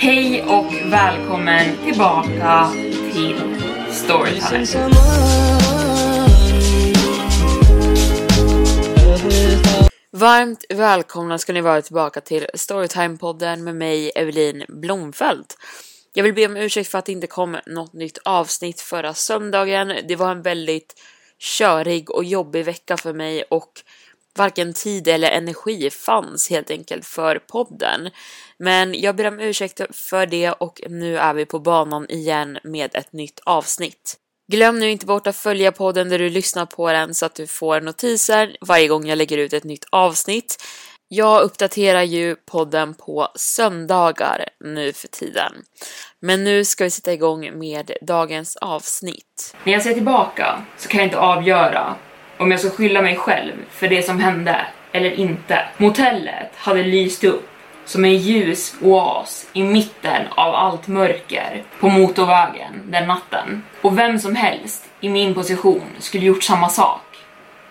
Hej och välkommen tillbaka till Storytime. Varmt välkomna ska ni vara tillbaka till Storytime-podden med mig, Evelin Blomfelt. Jag vill be om ursäkt för att det inte kom något nytt avsnitt förra söndagen. Det var en väldigt körig och jobbig vecka för mig och varken tid eller energi fanns helt enkelt för podden. Men jag ber om ursäkt för det och nu är vi på banan igen med ett nytt avsnitt. Glöm nu inte bort att följa podden där du lyssnar på den så att du får notiser varje gång jag lägger ut ett nytt avsnitt. Jag uppdaterar ju podden på söndagar nu för tiden. Men nu ska vi sätta igång med dagens avsnitt. När jag ser tillbaka så kan jag inte avgöra om jag ska skylla mig själv för det som hände eller inte. Motellet hade lyst upp som en ljus oas i mitten av allt mörker på motorvägen den natten. Och vem som helst i min position skulle gjort samma sak.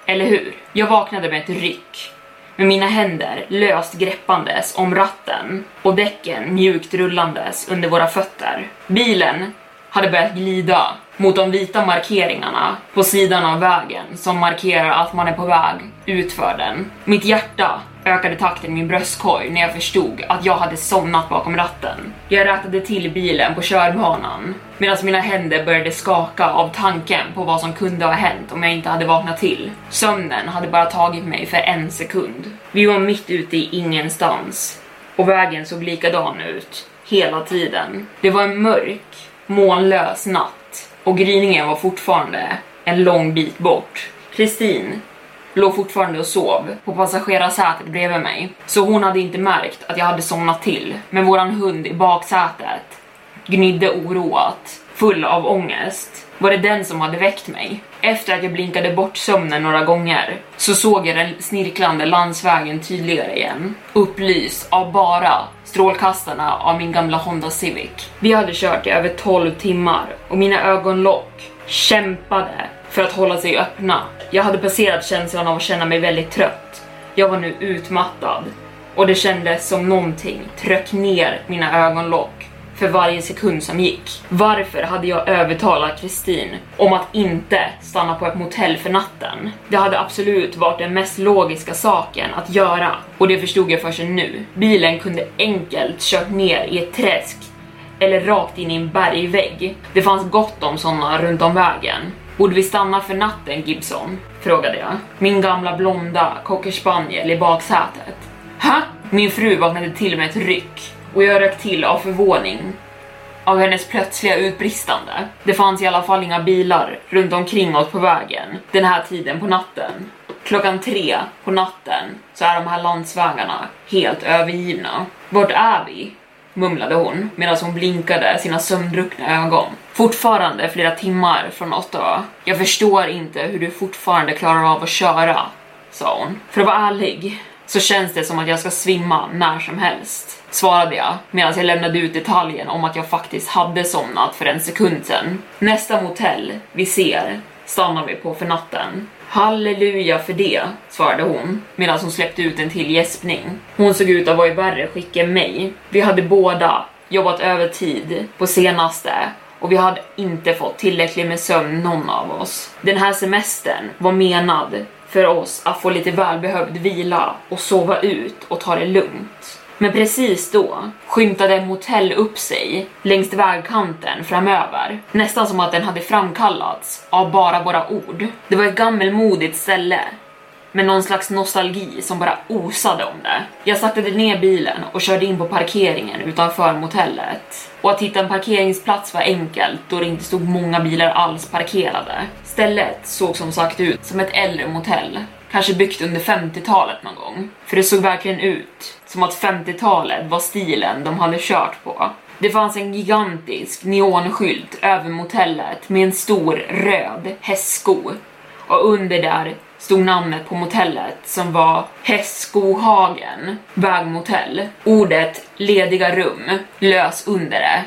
Eller hur? Jag vaknade med ett ryck med mina händer löst greppandes om ratten och däcken mjukt rullandes under våra fötter. Bilen hade börjat glida mot de vita markeringarna på sidan av vägen som markerar att man är på väg utför den. Mitt hjärta ökade takten i min bröstkorg när jag förstod att jag hade somnat bakom ratten. Jag rätade till bilen på körbanan medan mina händer började skaka av tanken på vad som kunde ha hänt om jag inte hade vaknat till. Sömnen hade bara tagit mig för en sekund. Vi var mitt ute i ingenstans och vägen såg likadan ut hela tiden. Det var en mörk, molnlös natt och gryningen var fortfarande en lång bit bort. Kristin låg fortfarande och sov på passagerarsätet bredvid mig, så hon hade inte märkt att jag hade somnat till. Men våran hund i baksätet gnidde oroat, full av ångest. Var det den som hade väckt mig? Efter att jag blinkade bort sömnen några gånger så såg jag den snirklande landsvägen tydligare igen. Upplyst av bara strålkastarna av min gamla Honda Civic. Vi hade kört i över 12 timmar och mina ögonlock kämpade för att hålla sig öppna. Jag hade passerat känslan av att känna mig väldigt trött. Jag var nu utmattad och det kändes som någonting tryck ner mina ögonlock för varje sekund som gick. Varför hade jag övertalat Kristin om att inte stanna på ett motell för natten? Det hade absolut varit den mest logiska saken att göra och det förstod jag först nu. Bilen kunde enkelt kört ner i ett träsk eller rakt in i en bergvägg. Det fanns gott om sådana runt om vägen. Borde vi stanna för natten Gibson? Frågade jag. Min gamla blonda cocker spaniel i baksätet. Ha? Min fru vaknade till med ett ryck och jag rök till av förvåning av hennes plötsliga utbristande. Det fanns i alla fall inga bilar runt omkring oss på vägen den här tiden på natten. Klockan tre på natten så är de här landsvägarna helt övergivna. Vart är vi? mumlade hon medan hon blinkade sina sömndruckna ögon. Fortfarande flera timmar från Ottawa. Jag förstår inte hur du fortfarande klarar av att köra, sa hon. För att vara ärlig så känns det som att jag ska svimma när som helst, svarade jag medan jag lämnade ut detaljen om att jag faktiskt hade somnat för en sekund sedan. Nästa motell vi ser stannar vi på för natten. Halleluja för det, svarade hon medan hon släppte ut en till gäspning. Hon såg ut att vara i värre skick än mig. Vi hade båda jobbat övertid på senaste och vi hade inte fått tillräckligt med sömn någon av oss. Den här semestern var menad för oss att få lite välbehövd vila och sova ut och ta det lugnt. Men precis då skymtade en motell upp sig längs vägkanten framöver. Nästan som att den hade framkallats av bara våra ord. Det var ett gammelmodigt ställe med någon slags nostalgi som bara osade om det. Jag saktade ner bilen och körde in på parkeringen utanför motellet. Och att hitta en parkeringsplats var enkelt då det inte stod många bilar alls parkerade. Stället såg som sagt ut som ett äldre motell, kanske byggt under 50-talet någon gång. För det såg verkligen ut som att 50-talet var stilen de hade kört på. Det fanns en gigantisk neonskylt över motellet med en stor röd hästsko och under där stod namnet på motellet som var Hästskohagen vägmotell. Ordet lediga rum lös under det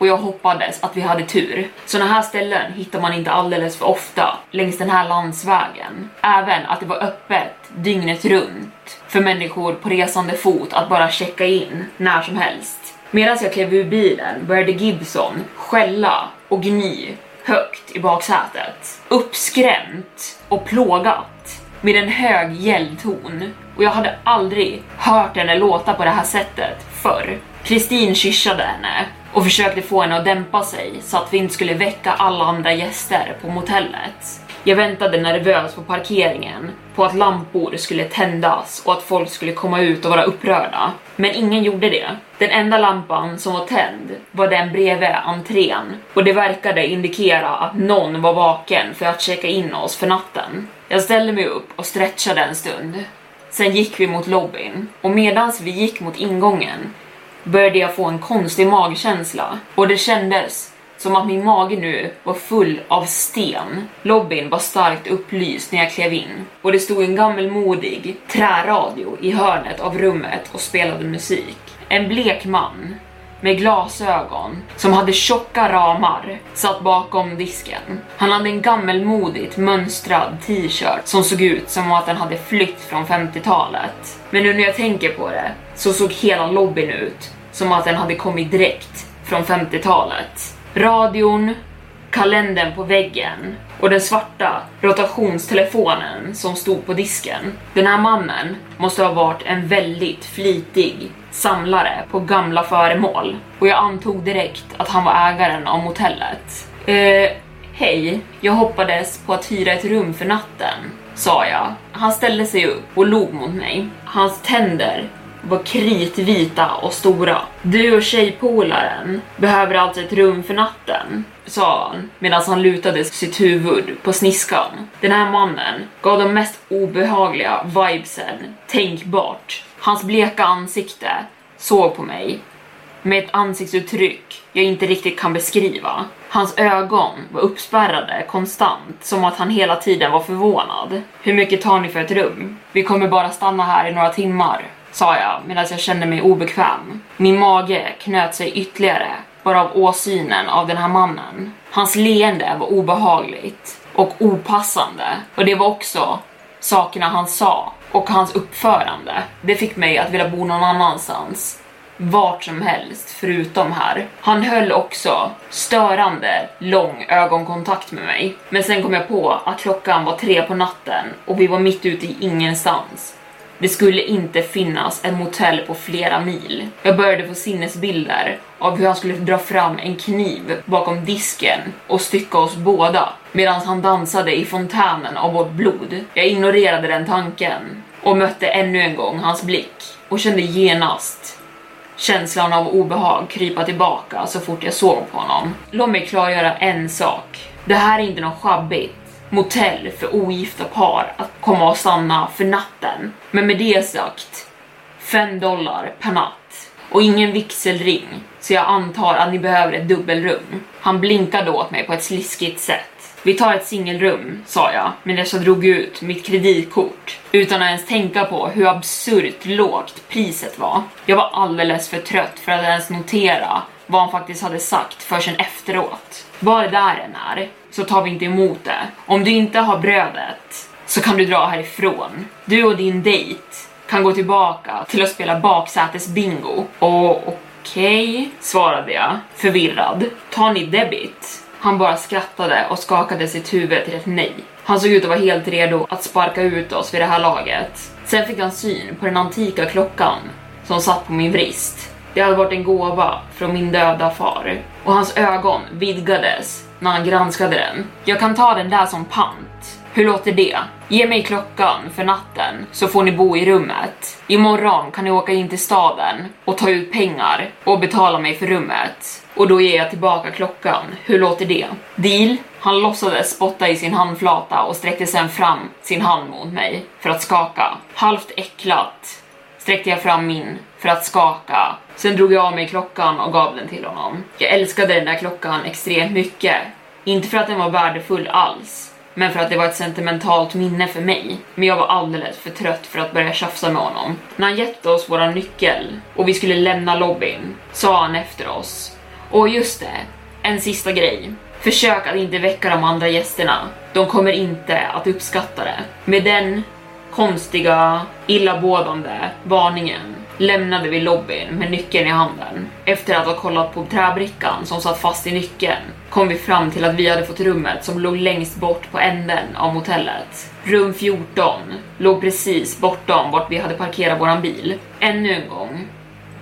och jag hoppades att vi hade tur. Såna här ställen hittar man inte alldeles för ofta längs den här landsvägen. Även att det var öppet dygnet runt för människor på resande fot att bara checka in när som helst. Medan jag klev ur bilen började Gibson skälla och gny högt i baksätet. Uppskrämt och plågat med en hög gällton och jag hade aldrig hört henne låta på det här sättet förr. Kristin kyssade henne och försökte få henne att dämpa sig så att vi inte skulle väcka alla andra gäster på motellet. Jag väntade nervöst på parkeringen på att lampor skulle tändas och att folk skulle komma ut och vara upprörda. Men ingen gjorde det. Den enda lampan som var tänd var den bredvid entrén och det verkade indikera att någon var vaken för att checka in oss för natten. Jag ställde mig upp och stretchade en stund. Sen gick vi mot lobbyn och medans vi gick mot ingången började jag få en konstig magkänsla och det kändes som att min mage nu var full av sten. Lobbyn var starkt upplyst när jag klev in och det stod en gammelmodig träradio i hörnet av rummet och spelade musik. En blek man med glasögon som hade tjocka ramar satt bakom disken. Han hade en gammelmodigt mönstrad t-shirt som såg ut som att den hade flytt från 50-talet. Men nu när jag tänker på det så såg hela lobbyn ut som att den hade kommit direkt från 50-talet. Radion, kalendern på väggen och den svarta rotationstelefonen som stod på disken. Den här mannen måste ha varit en väldigt flitig samlare på gamla föremål och jag antog direkt att han var ägaren av motellet. Eh, hej, jag hoppades på att hyra ett rum för natten, sa jag. Han ställde sig upp och log mot mig. Hans tänder var kritvita och stora. Du och tjejpolaren behöver alltså ett rum för natten, sa han medan han lutade sitt huvud på sniskan. Den här mannen gav de mest obehagliga vibesen tänkbart. Hans bleka ansikte såg på mig med ett ansiktsuttryck jag inte riktigt kan beskriva. Hans ögon var uppspärrade konstant, som att han hela tiden var förvånad. Hur mycket tar ni för ett rum? Vi kommer bara stanna här i några timmar, sa jag medan jag kände mig obekväm. Min mage knöt sig ytterligare bara av åsynen av den här mannen. Hans leende var obehagligt och opassande och det var också sakerna han sa och hans uppförande. Det fick mig att vilja bo någon annanstans. Vart som helst förutom här. Han höll också störande lång ögonkontakt med mig. Men sen kom jag på att klockan var tre på natten och vi var mitt ute i ingenstans. Det skulle inte finnas ett motell på flera mil. Jag började få sinnesbilder av hur han skulle dra fram en kniv bakom disken och stycka oss båda medan han dansade i fontänen av vårt blod. Jag ignorerade den tanken och mötte ännu en gång hans blick och kände genast känslan av obehag krypa tillbaka så fort jag såg på honom. Låt mig klargöra en sak. Det här är inte något sjabbigt motell för ogifta par att komma och stanna för natten. Men med det sagt, 5 dollar per natt och ingen vigselring, så jag antar att ni behöver ett dubbelrum. Han blinkade åt mig på ett sliskigt sätt. Vi tar ett singelrum, sa jag medan jag drog ut mitt kreditkort utan att ens tänka på hur absurt lågt priset var. Jag var alldeles för trött för att ens notera vad han faktiskt hade sagt förrän efteråt. Vad det där än är, så tar vi inte emot det. Om du inte har brödet så kan du dra härifrån. Du och din dejt kan gå tillbaka till att spela baksätesbingo. Och okej, okay, svarade jag förvirrad. Tar ni debit? Han bara skrattade och skakade sitt huvud till ett nej. Han såg ut att vara helt redo att sparka ut oss vid det här laget. Sen fick han syn på den antika klockan som satt på min vrist. Det hade varit en gåva från min döda far och hans ögon vidgades när han granskade den. Jag kan ta den där som pant. Hur låter det? Ge mig klockan för natten så får ni bo i rummet. Imorgon kan ni åka in till staden och ta ut pengar och betala mig för rummet. Och då ger jag tillbaka klockan. Hur låter det? Deal? Han låtsades spotta i sin handflata och sträckte sedan fram sin hand mot mig för att skaka. Halvt äcklat sträckte jag fram min för att skaka. Sen drog jag av mig klockan och gav den till honom. Jag älskade den där klockan extremt mycket. Inte för att den var värdefull alls, men för att det var ett sentimentalt minne för mig. Men jag var alldeles för trött för att börja tjafsa med honom. När han gett oss våran nyckel och vi skulle lämna lobbyn sa han efter oss. Och just det, en sista grej. Försök att inte väcka de andra gästerna. De kommer inte att uppskatta det. Med den konstiga, illabådande varningen lämnade vi lobbyn med nyckeln i handen. Efter att ha kollat på träbrickan som satt fast i nyckeln kom vi fram till att vi hade fått rummet som låg längst bort på änden av motellet. Rum 14 låg precis bortom vart vi hade parkerat våran bil. Ännu en gång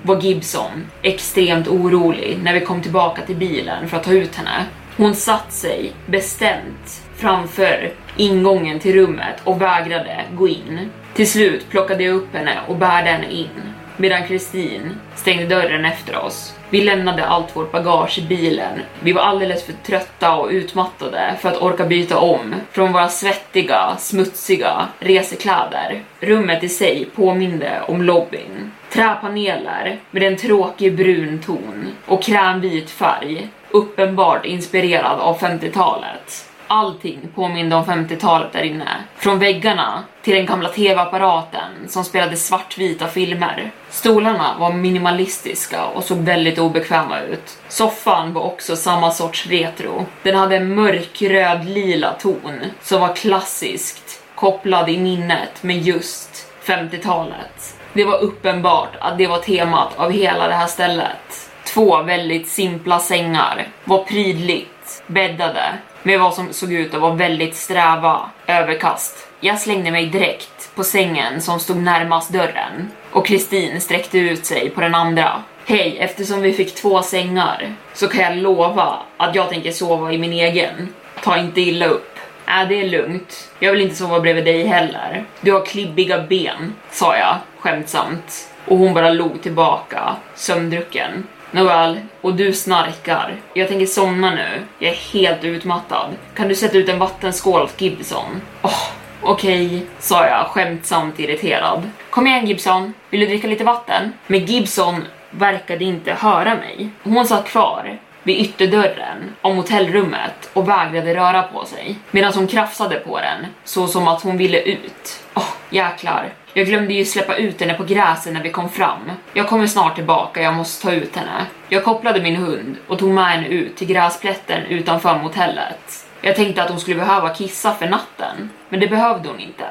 var Gibson extremt orolig när vi kom tillbaka till bilen för att ta ut henne. Hon satt sig bestämt framför ingången till rummet och vägrade gå in. Till slut plockade jag upp henne och bärde henne in medan Kristin stängde dörren efter oss. Vi lämnade allt vårt bagage i bilen. Vi var alldeles för trötta och utmattade för att orka byta om från våra svettiga, smutsiga resekläder. Rummet i sig påminde om lobbyn. Träpaneler med en tråkig brun ton och krämvit färg, uppenbart inspirerad av 50-talet. Allting påminde om 50-talet där inne. Från väggarna till den gamla tv-apparaten som spelade svartvita filmer. Stolarna var minimalistiska och såg väldigt obekväma ut. Soffan var också samma sorts retro. Den hade en mörkröd lila ton som var klassiskt kopplad i minnet med just 50-talet. Det var uppenbart att det var temat av hela det här stället. Två väldigt simpla sängar var prydligt bäddade med vad som såg ut att vara väldigt sträva överkast. Jag slängde mig direkt på sängen som stod närmast dörren och Kristin sträckte ut sig på den andra. Hej, eftersom vi fick två sängar så kan jag lova att jag tänker sova i min egen. Ta inte illa upp. Äh, det är lugnt. Jag vill inte sova bredvid dig heller. Du har klibbiga ben, sa jag skämtsamt. Och hon bara log tillbaka, sömndrucken. Nåväl, och du snarkar. Jag tänker somna nu. Jag är helt utmattad. Kan du sätta ut en vattenskål åt Gibson? Oh, Okej, okay, sa jag skämtsamt irriterad. Kom igen Gibson, vill du dricka lite vatten? Men Gibson verkade inte höra mig. Hon satt kvar vid ytterdörren om hotellrummet och vägrade röra på sig medan hon krafsade på den så som att hon ville ut. Åh, oh, jäklar. Jag glömde ju släppa ut henne på gräset när vi kom fram. Jag kommer snart tillbaka, jag måste ta ut henne. Jag kopplade min hund och tog med henne ut till gräsplätten utanför motellet. Jag tänkte att hon skulle behöva kissa för natten, men det behövde hon inte.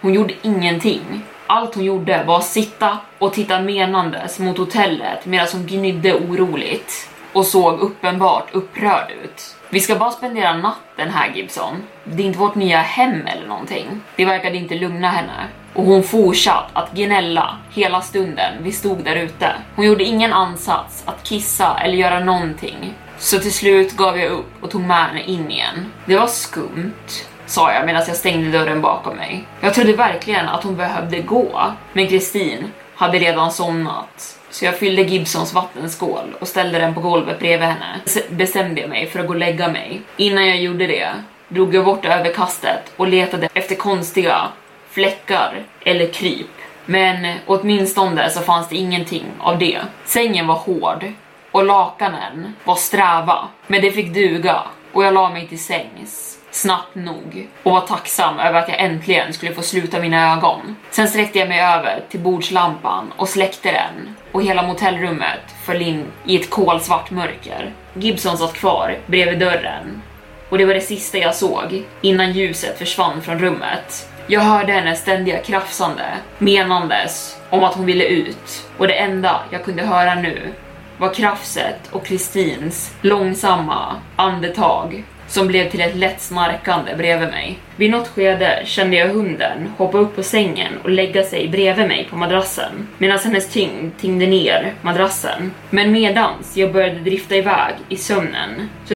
Hon gjorde ingenting. Allt hon gjorde var att sitta och titta menandes mot hotellet medan hon gnydde oroligt och såg uppenbart upprörd ut. Vi ska bara spendera natten här Gibson. Det är inte vårt nya hem eller någonting. Det verkade inte lugna henne. Och hon fortsatte att gnälla hela stunden vi stod där ute. Hon gjorde ingen ansats att kissa eller göra någonting. Så till slut gav jag upp och tog med henne in igen. Det var skumt, sa jag medan jag stängde dörren bakom mig. Jag trodde verkligen att hon behövde gå, men Kristin hade redan somnat. Så jag fyllde Gibsons vattenskål och ställde den på golvet bredvid henne. Bestämde jag mig för att gå och lägga mig. Innan jag gjorde det drog jag bort överkastet och letade efter konstiga fläckar eller kryp. Men åtminstone så fanns det ingenting av det. Sängen var hård och lakanen var sträva, men det fick duga och jag la mig till sängs snabbt nog och var tacksam över att jag äntligen skulle få sluta mina ögon. Sen sträckte jag mig över till bordslampan och släckte den och hela motellrummet föll in i ett kolsvart mörker. Gibson satt kvar bredvid dörren och det var det sista jag såg innan ljuset försvann från rummet. Jag hörde hennes ständiga krafsande, menandes om att hon ville ut och det enda jag kunde höra nu var krafset och Kristins långsamma andetag som blev till ett lätt snarkande bredvid mig. Vid något skede kände jag hunden hoppa upp på sängen och lägga sig bredvid mig på madrassen medan hennes tyngd tyngde ner madrassen. Men medans jag började drifta iväg i sömnen så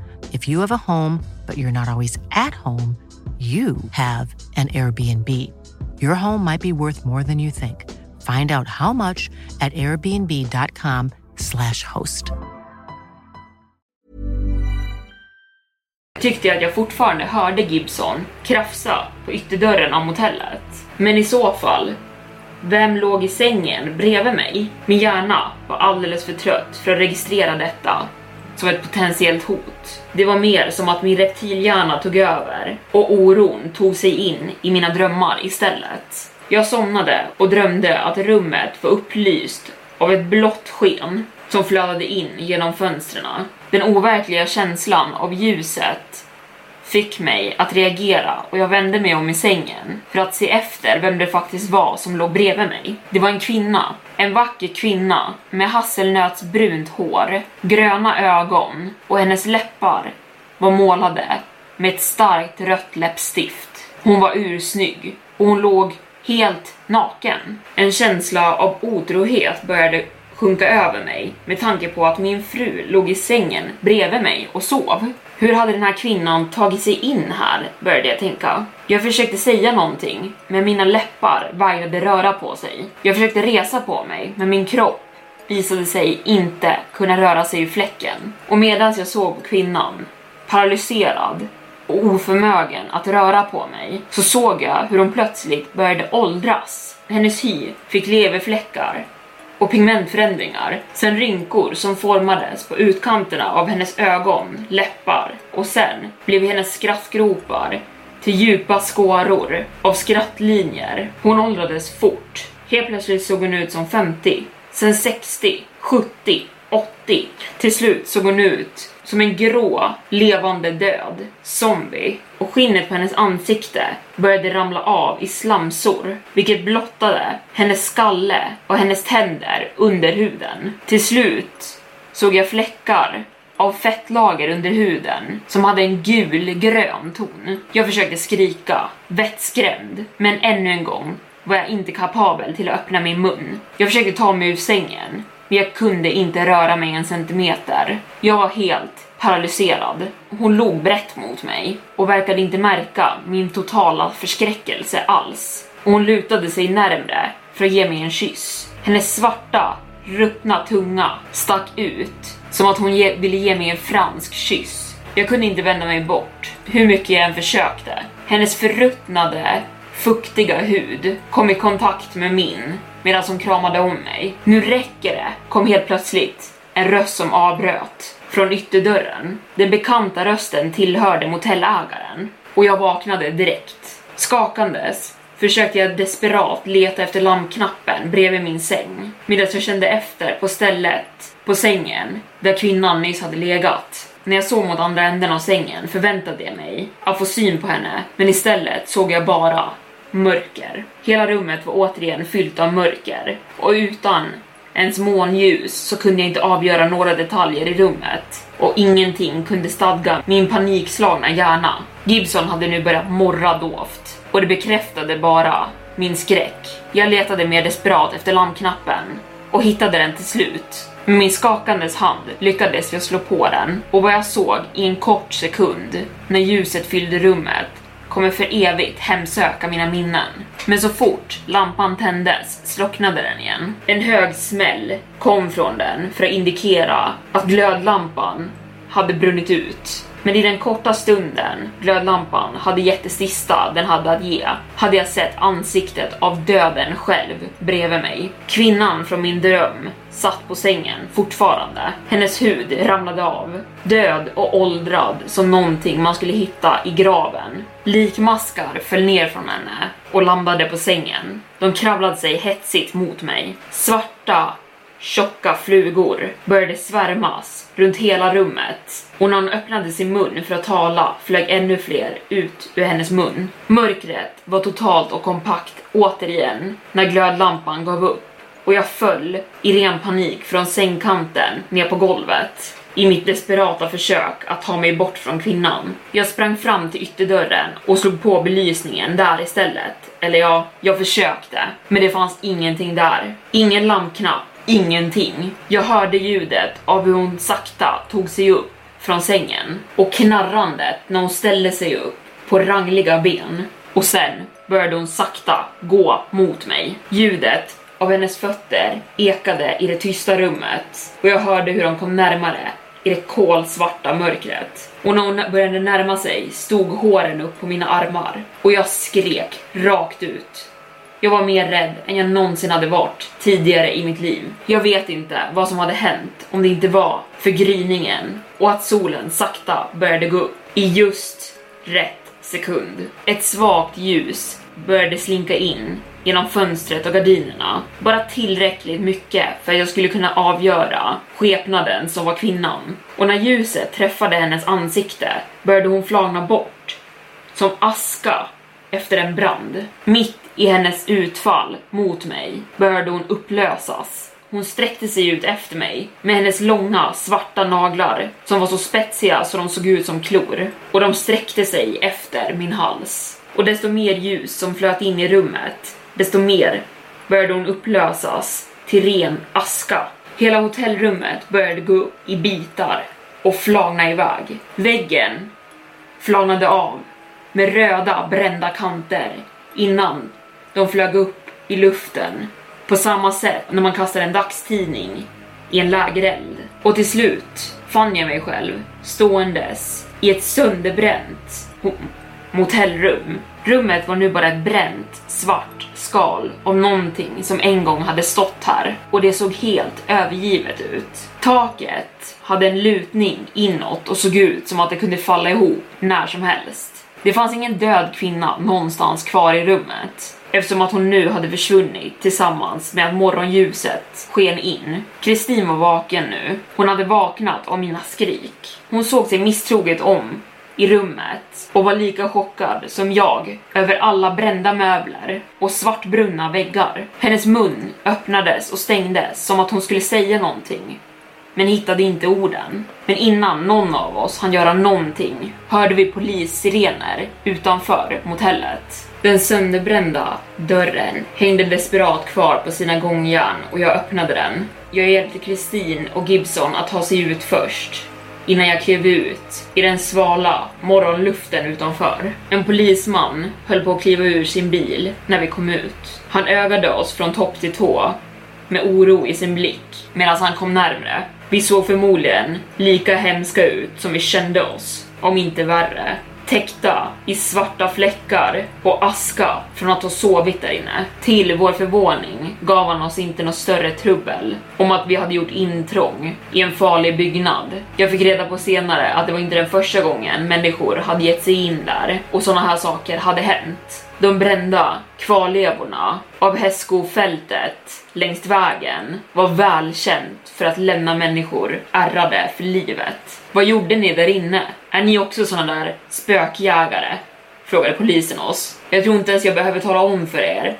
If you have a home, but you're not always at home, you have an Airbnb. Your home might be worth more than you think. Find out how much at airbnb.com/slash host. tyckte jag att jag fortfarande hörde Gibson krafsa på ytterdörren av motellet. Men i så fall, vem låg i sängen bredvid mig? Min hjärna var alldeles för trött för att registrera detta som ett potentiellt hot. Det var mer som att min reptilhjärna tog över och oron tog sig in i mina drömmar istället. Jag somnade och drömde att rummet var upplyst av ett blått sken som flödade in genom fönstren. Den overkliga känslan av ljuset fick mig att reagera och jag vände mig om i sängen för att se efter vem det faktiskt var som låg bredvid mig. Det var en kvinna, en vacker kvinna med hasselnötsbrunt hår, gröna ögon och hennes läppar var målade med ett starkt rött läppstift. Hon var ursnygg och hon låg helt naken. En känsla av otrohet började sjunka över mig med tanke på att min fru låg i sängen bredvid mig och sov. Hur hade den här kvinnan tagit sig in här, började jag tänka. Jag försökte säga någonting, men mina läppar vägrade röra på sig. Jag försökte resa på mig, men min kropp visade sig inte kunna röra sig ur fläcken. Och medan jag såg på kvinnan, paralyserad och oförmögen att röra på mig, så såg jag hur hon plötsligt började åldras. Hennes hy fick leverfläckar och pigmentförändringar, sen rynkor som formades på utkanterna av hennes ögon, läppar och sen blev hennes skrattgropar till djupa skåror av skrattlinjer. Hon åldrades fort. Helt plötsligt såg hon ut som 50, sen 60, 70, 80. Till slut såg hon ut som en grå, levande död, zombie. Och skinnet på hennes ansikte började ramla av i slamsor, vilket blottade hennes skalle och hennes tänder under huden. Till slut såg jag fläckar av fettlager under huden som hade en gul-grön ton. Jag försökte skrika, vettskrämd, men ännu en gång var jag inte kapabel till att öppna min mun. Jag försökte ta mig ur sängen, men jag kunde inte röra mig en centimeter. Jag var helt paralyserad. Hon log brett mot mig och verkade inte märka min totala förskräckelse alls. Och hon lutade sig närmre för att ge mig en kyss. Hennes svarta, ruttna tunga stack ut som att hon ge ville ge mig en fransk kyss. Jag kunde inte vända mig bort, hur mycket jag än försökte. Hennes förruttnade, fuktiga hud kom i kontakt med min medan hon kramade om mig. Nu räcker det, kom helt plötsligt en röst som avbröt från ytterdörren. Den bekanta rösten tillhörde motellägaren och jag vaknade direkt. Skakandes försökte jag desperat leta efter lampknappen bredvid min säng medan jag kände efter på stället på sängen där kvinnan nyss hade legat. När jag såg mot andra änden av sängen förväntade jag mig att få syn på henne, men istället såg jag bara mörker. Hela rummet var återigen fyllt av mörker och utan ens månljus så kunde jag inte avgöra några detaljer i rummet och ingenting kunde stadga min panikslagna hjärna. Gibson hade nu börjat morra dovt och det bekräftade bara min skräck. Jag letade mer desperat efter lampknappen och hittade den till slut. Med min skakandes hand lyckades jag slå på den och vad jag såg i en kort sekund när ljuset fyllde rummet kommer för evigt hemsöka mina minnen. Men så fort lampan tändes slocknade den igen. En hög smäll kom från den för att indikera att glödlampan hade brunnit ut. Men i den korta stunden glödlampan hade gett det sista den hade att ge hade jag sett ansiktet av döden själv bredvid mig. Kvinnan från min dröm satt på sängen fortfarande. Hennes hud ramlade av. Död och åldrad som någonting man skulle hitta i graven. Likmaskar föll ner från henne och landade på sängen. De kravlade sig hetsigt mot mig. Svarta, tjocka flugor började svärmas runt hela rummet och när hon öppnade sin mun för att tala flög ännu fler ut ur hennes mun. Mörkret var totalt och kompakt återigen när glödlampan gav upp och jag föll i ren panik från sängkanten ner på golvet i mitt desperata försök att ta mig bort från kvinnan. Jag sprang fram till ytterdörren och slog på belysningen där istället. Eller ja, jag försökte, men det fanns ingenting där. Ingen lampknapp, ingenting. Jag hörde ljudet av hur hon sakta tog sig upp från sängen och knarrandet när hon ställde sig upp på rangliga ben. Och sen började hon sakta gå mot mig. Ljudet av hennes fötter ekade i det tysta rummet och jag hörde hur de kom närmare i det kolsvarta mörkret. Och när hon började närma sig stod håren upp på mina armar och jag skrek rakt ut. Jag var mer rädd än jag någonsin hade varit tidigare i mitt liv. Jag vet inte vad som hade hänt om det inte var för gryningen och att solen sakta började gå upp i just rätt sekund. Ett svagt ljus började slinka in genom fönstret och gardinerna. Bara tillräckligt mycket för att jag skulle kunna avgöra skepnaden som var kvinnan. Och när ljuset träffade hennes ansikte började hon flagna bort. Som aska efter en brand. Mitt i hennes utfall mot mig började hon upplösas. Hon sträckte sig ut efter mig med hennes långa svarta naglar som var så spetsiga så de såg ut som klor. Och de sträckte sig efter min hals. Och desto mer ljus som flöt in i rummet, desto mer började hon upplösas till ren aska. Hela hotellrummet började gå upp i bitar och flagna iväg. Väggen flagnade av med röda brända kanter innan de flög upp i luften på samma sätt när man kastar en dagstidning i en lägereld. Och till slut fann jag mig själv ståendes i ett sönderbränt motellrum. Rummet var nu bara ett bränt svart skal av någonting som en gång hade stått här och det såg helt övergivet ut. Taket hade en lutning inåt och såg ut som att det kunde falla ihop när som helst. Det fanns ingen död kvinna någonstans kvar i rummet eftersom att hon nu hade försvunnit tillsammans med att morgonljuset sken in. Kristin var vaken nu. Hon hade vaknat av mina skrik. Hon såg sig misstroget om i rummet och var lika chockad som jag över alla brända möbler och svartbrunna väggar. Hennes mun öppnades och stängdes som att hon skulle säga någonting men hittade inte orden. Men innan någon av oss hann göra någonting hörde vi polissirener utanför motellet. Den sönderbrända dörren hängde desperat kvar på sina gångjärn och jag öppnade den. Jag hjälpte Kristin och Gibson att ta sig ut först innan jag klev ut i den svala morgonluften utanför. En polisman höll på att kliva ur sin bil när vi kom ut. Han ögade oss från topp till tå med oro i sin blick medan han kom närmre. Vi såg förmodligen lika hemska ut som vi kände oss, om inte värre täckta i svarta fläckar och aska från att ha sovit där inne. Till vår förvåning gav han oss inte något större trubbel om att vi hade gjort intrång i en farlig byggnad. Jag fick reda på senare att det var inte den första gången människor hade gett sig in där och sådana här saker hade hänt. De brända kvarlevorna av Hästskofältet längs vägen var välkänt för att lämna människor ärrade för livet. Vad gjorde ni där inne? Är ni också såna där spökjägare? Frågade polisen oss. Jag tror inte ens jag behöver tala om för er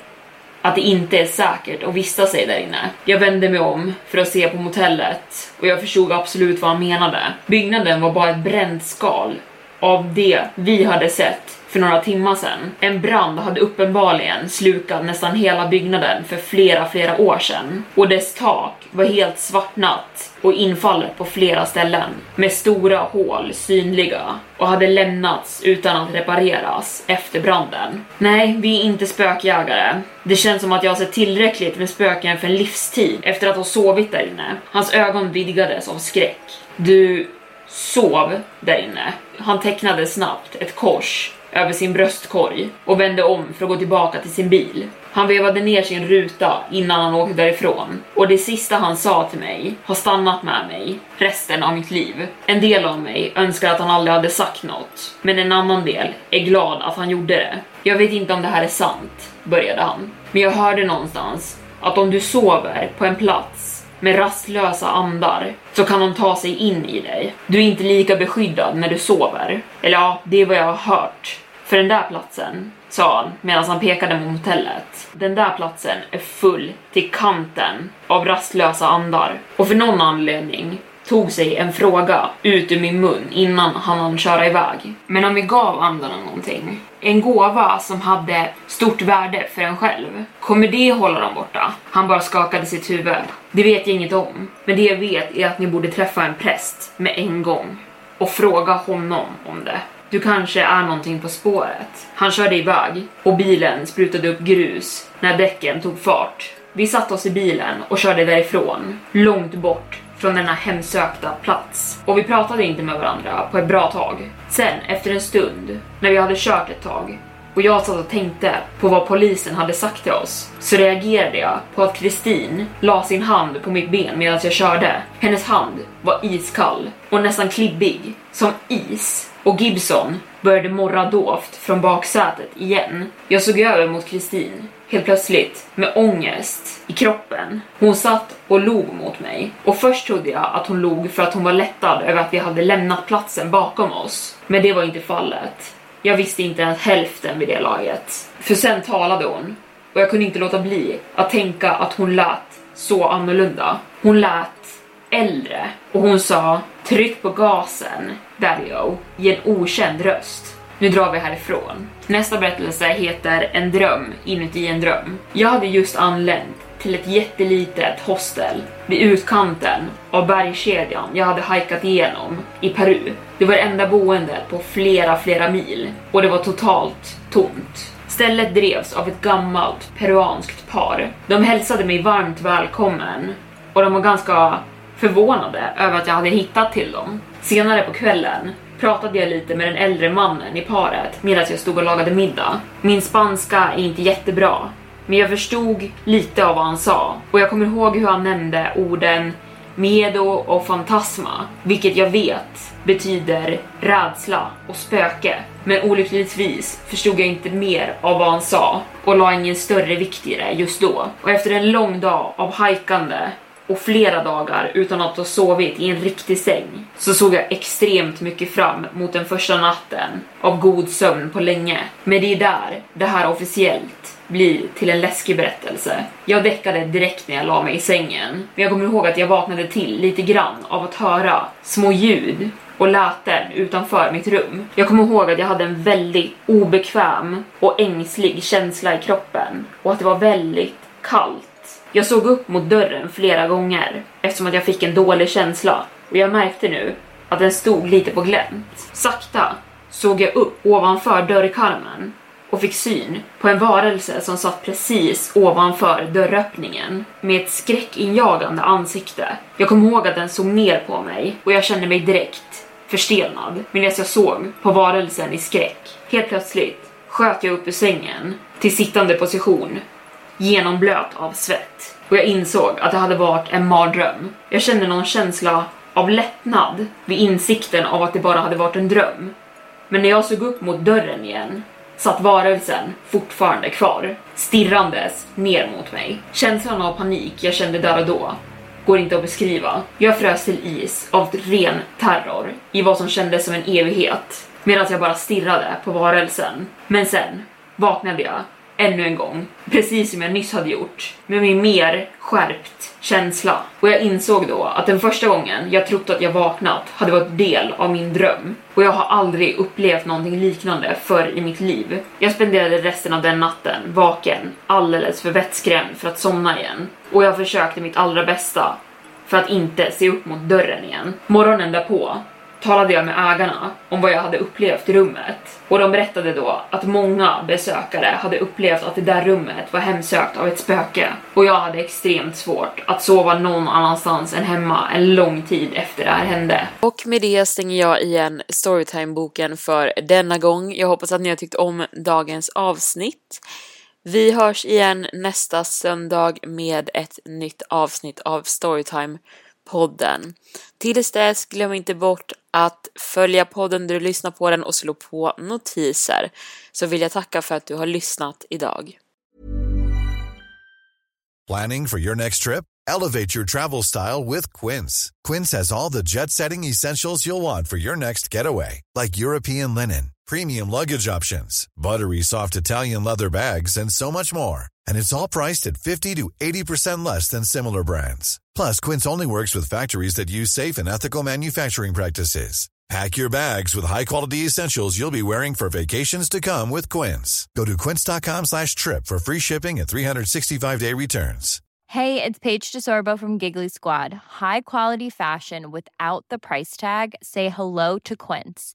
att det inte är säkert att vistas sig där inne. Jag vände mig om för att se på motellet och jag förstod absolut vad han menade. Byggnaden var bara ett bränt skal av det vi hade sett för några timmar sedan. En brand hade uppenbarligen slukat nästan hela byggnaden för flera, flera år sedan och dess tak var helt svartnat och infallet på flera ställen med stora hål synliga och hade lämnats utan att repareras efter branden. Nej, vi är inte spökjägare. Det känns som att jag har sett tillräckligt med spöken för en livstid efter att ha sovit där inne. Hans ögon vidgades av skräck. Du sov där inne. Han tecknade snabbt ett kors över sin bröstkorg och vände om för att gå tillbaka till sin bil. Han vevade ner sin ruta innan han åkte därifrån och det sista han sa till mig har stannat med mig resten av mitt liv. En del av mig önskar att han aldrig hade sagt något, men en annan del är glad att han gjorde det. Jag vet inte om det här är sant, började han, men jag hörde någonstans att om du sover på en plats med rastlösa andar så kan de ta sig in i dig. Du är inte lika beskyddad när du sover. Eller ja, det är vad jag har hört. För den där platsen, sa han medan han pekade mot hotellet. Den där platsen är full till kanten av rastlösa andar. Och för någon anledning tog sig en fråga ut ur min mun innan han hann köra iväg. Men om vi gav andarna någonting, en gåva som hade stort värde för en själv, kommer det hålla dem borta? Han bara skakade sitt huvud. Det vet jag inget om, men det jag vet är att ni borde träffa en präst med en gång och fråga honom om det. Du kanske är någonting på spåret. Han körde iväg och bilen sprutade upp grus när däcken tog fart. Vi satte oss i bilen och körde därifrån, långt bort från denna hemsökta plats. Och vi pratade inte med varandra på ett bra tag. Sen, efter en stund, när vi hade kört ett tag, och jag satt och tänkte på vad polisen hade sagt till oss, så reagerade jag på att Kristin la sin hand på mitt ben medan jag körde. Hennes hand var iskall och nästan klibbig, som is. Och Gibson började morra dovt från baksätet igen. Jag såg över mot Kristin, helt plötsligt, med ångest i kroppen. Hon satt och log mot mig. Och först trodde jag att hon log för att hon var lättad över att vi hade lämnat platsen bakom oss. Men det var inte fallet. Jag visste inte ens hälften vid det laget. För sen talade hon och jag kunde inte låta bli att tänka att hon lät så annorlunda. Hon lät äldre och hon sa tryck på gasen, Dario, i en okänd röst. Nu drar vi härifrån. Nästa berättelse heter En dröm inuti en dröm. Jag hade just anlänt till ett jättelitet hostel vid utkanten av bergskedjan jag hade hajkat igenom i Peru. Det var det enda boendet på flera, flera mil och det var totalt tomt. Stället drevs av ett gammalt peruanskt par. De hälsade mig varmt välkommen och de var ganska förvånade över att jag hade hittat till dem. Senare på kvällen pratade jag lite med den äldre mannen i paret medan jag stod och lagade middag. Min spanska är inte jättebra, men jag förstod lite av vad han sa och jag kommer ihåg hur han nämnde orden Medo och fantasma, vilket jag vet betyder rädsla och spöke. Men olyckligtvis förstod jag inte mer av vad han sa och la ingen större vikt i det just då. Och efter en lång dag av hajkande och flera dagar utan att ha sovit i en riktig säng så såg jag extremt mycket fram mot den första natten av god sömn på länge. Men det är där det här officiellt blir till en läskig berättelse. Jag däckade direkt när jag la mig i sängen, men jag kommer ihåg att jag vaknade till lite grann av att höra små ljud och läten utanför mitt rum. Jag kommer ihåg att jag hade en väldigt obekväm och ängslig känsla i kroppen och att det var väldigt kallt. Jag såg upp mot dörren flera gånger eftersom att jag fick en dålig känsla och jag märkte nu att den stod lite på glänt. Sakta såg jag upp ovanför dörrkarmen och fick syn på en varelse som satt precis ovanför dörröppningen med ett skräckinjagande ansikte. Jag kommer ihåg att den såg ner på mig och jag kände mig direkt förstelnad medan jag såg på varelsen i skräck. Helt plötsligt sköt jag upp ur sängen till sittande position genomblöt av svett och jag insåg att det hade varit en mardröm. Jag kände någon känsla av lättnad vid insikten av att det bara hade varit en dröm. Men när jag såg upp mot dörren igen satt varelsen fortfarande kvar, stirrandes ner mot mig. Känslan av panik jag kände där och då går inte att beskriva. Jag frös till is av ren terror i vad som kändes som en evighet medan jag bara stirrade på varelsen. Men sen vaknade jag ännu en gång, precis som jag nyss hade gjort, med min mer skärpt känsla. Och jag insåg då att den första gången jag trott att jag vaknat hade varit del av min dröm. Och jag har aldrig upplevt någonting liknande förr i mitt liv. Jag spenderade resten av den natten vaken, alldeles för vettskrämd för att somna igen. Och jag försökte mitt allra bästa för att inte se upp mot dörren igen. Morgonen därpå talade jag med ägarna om vad jag hade upplevt i rummet och de berättade då att många besökare hade upplevt att det där rummet var hemsökt av ett spöke och jag hade extremt svårt att sova någon annanstans än hemma en lång tid efter det här hände. Och med det stänger jag igen Storytime-boken för denna gång. Jag hoppas att ni har tyckt om dagens avsnitt. Vi hörs igen nästa söndag med ett nytt avsnitt av Storytime podden. Tills dess, glöm inte bort att följa podden där du lyssnar på den och slå på notiser. Så vill jag tacka för att du har lyssnat idag. Planning for your next trip? Elevate your travel style with Quince. Quince has all the jet-setting essentials you'll want for your next getaway, like European linen, premium luggage options, buttery soft Italian leather bags, and so much more. And it's all priced at 50 to 80% less than similar brands. Plus, Quince only works with factories that use safe and ethical manufacturing practices. Pack your bags with high-quality essentials you'll be wearing for vacations to come with Quince. Go to quince.com slash trip for free shipping and 365-day returns. Hey, it's Paige DeSorbo from Giggly Squad. High quality fashion without the price tag. Say hello to Quince.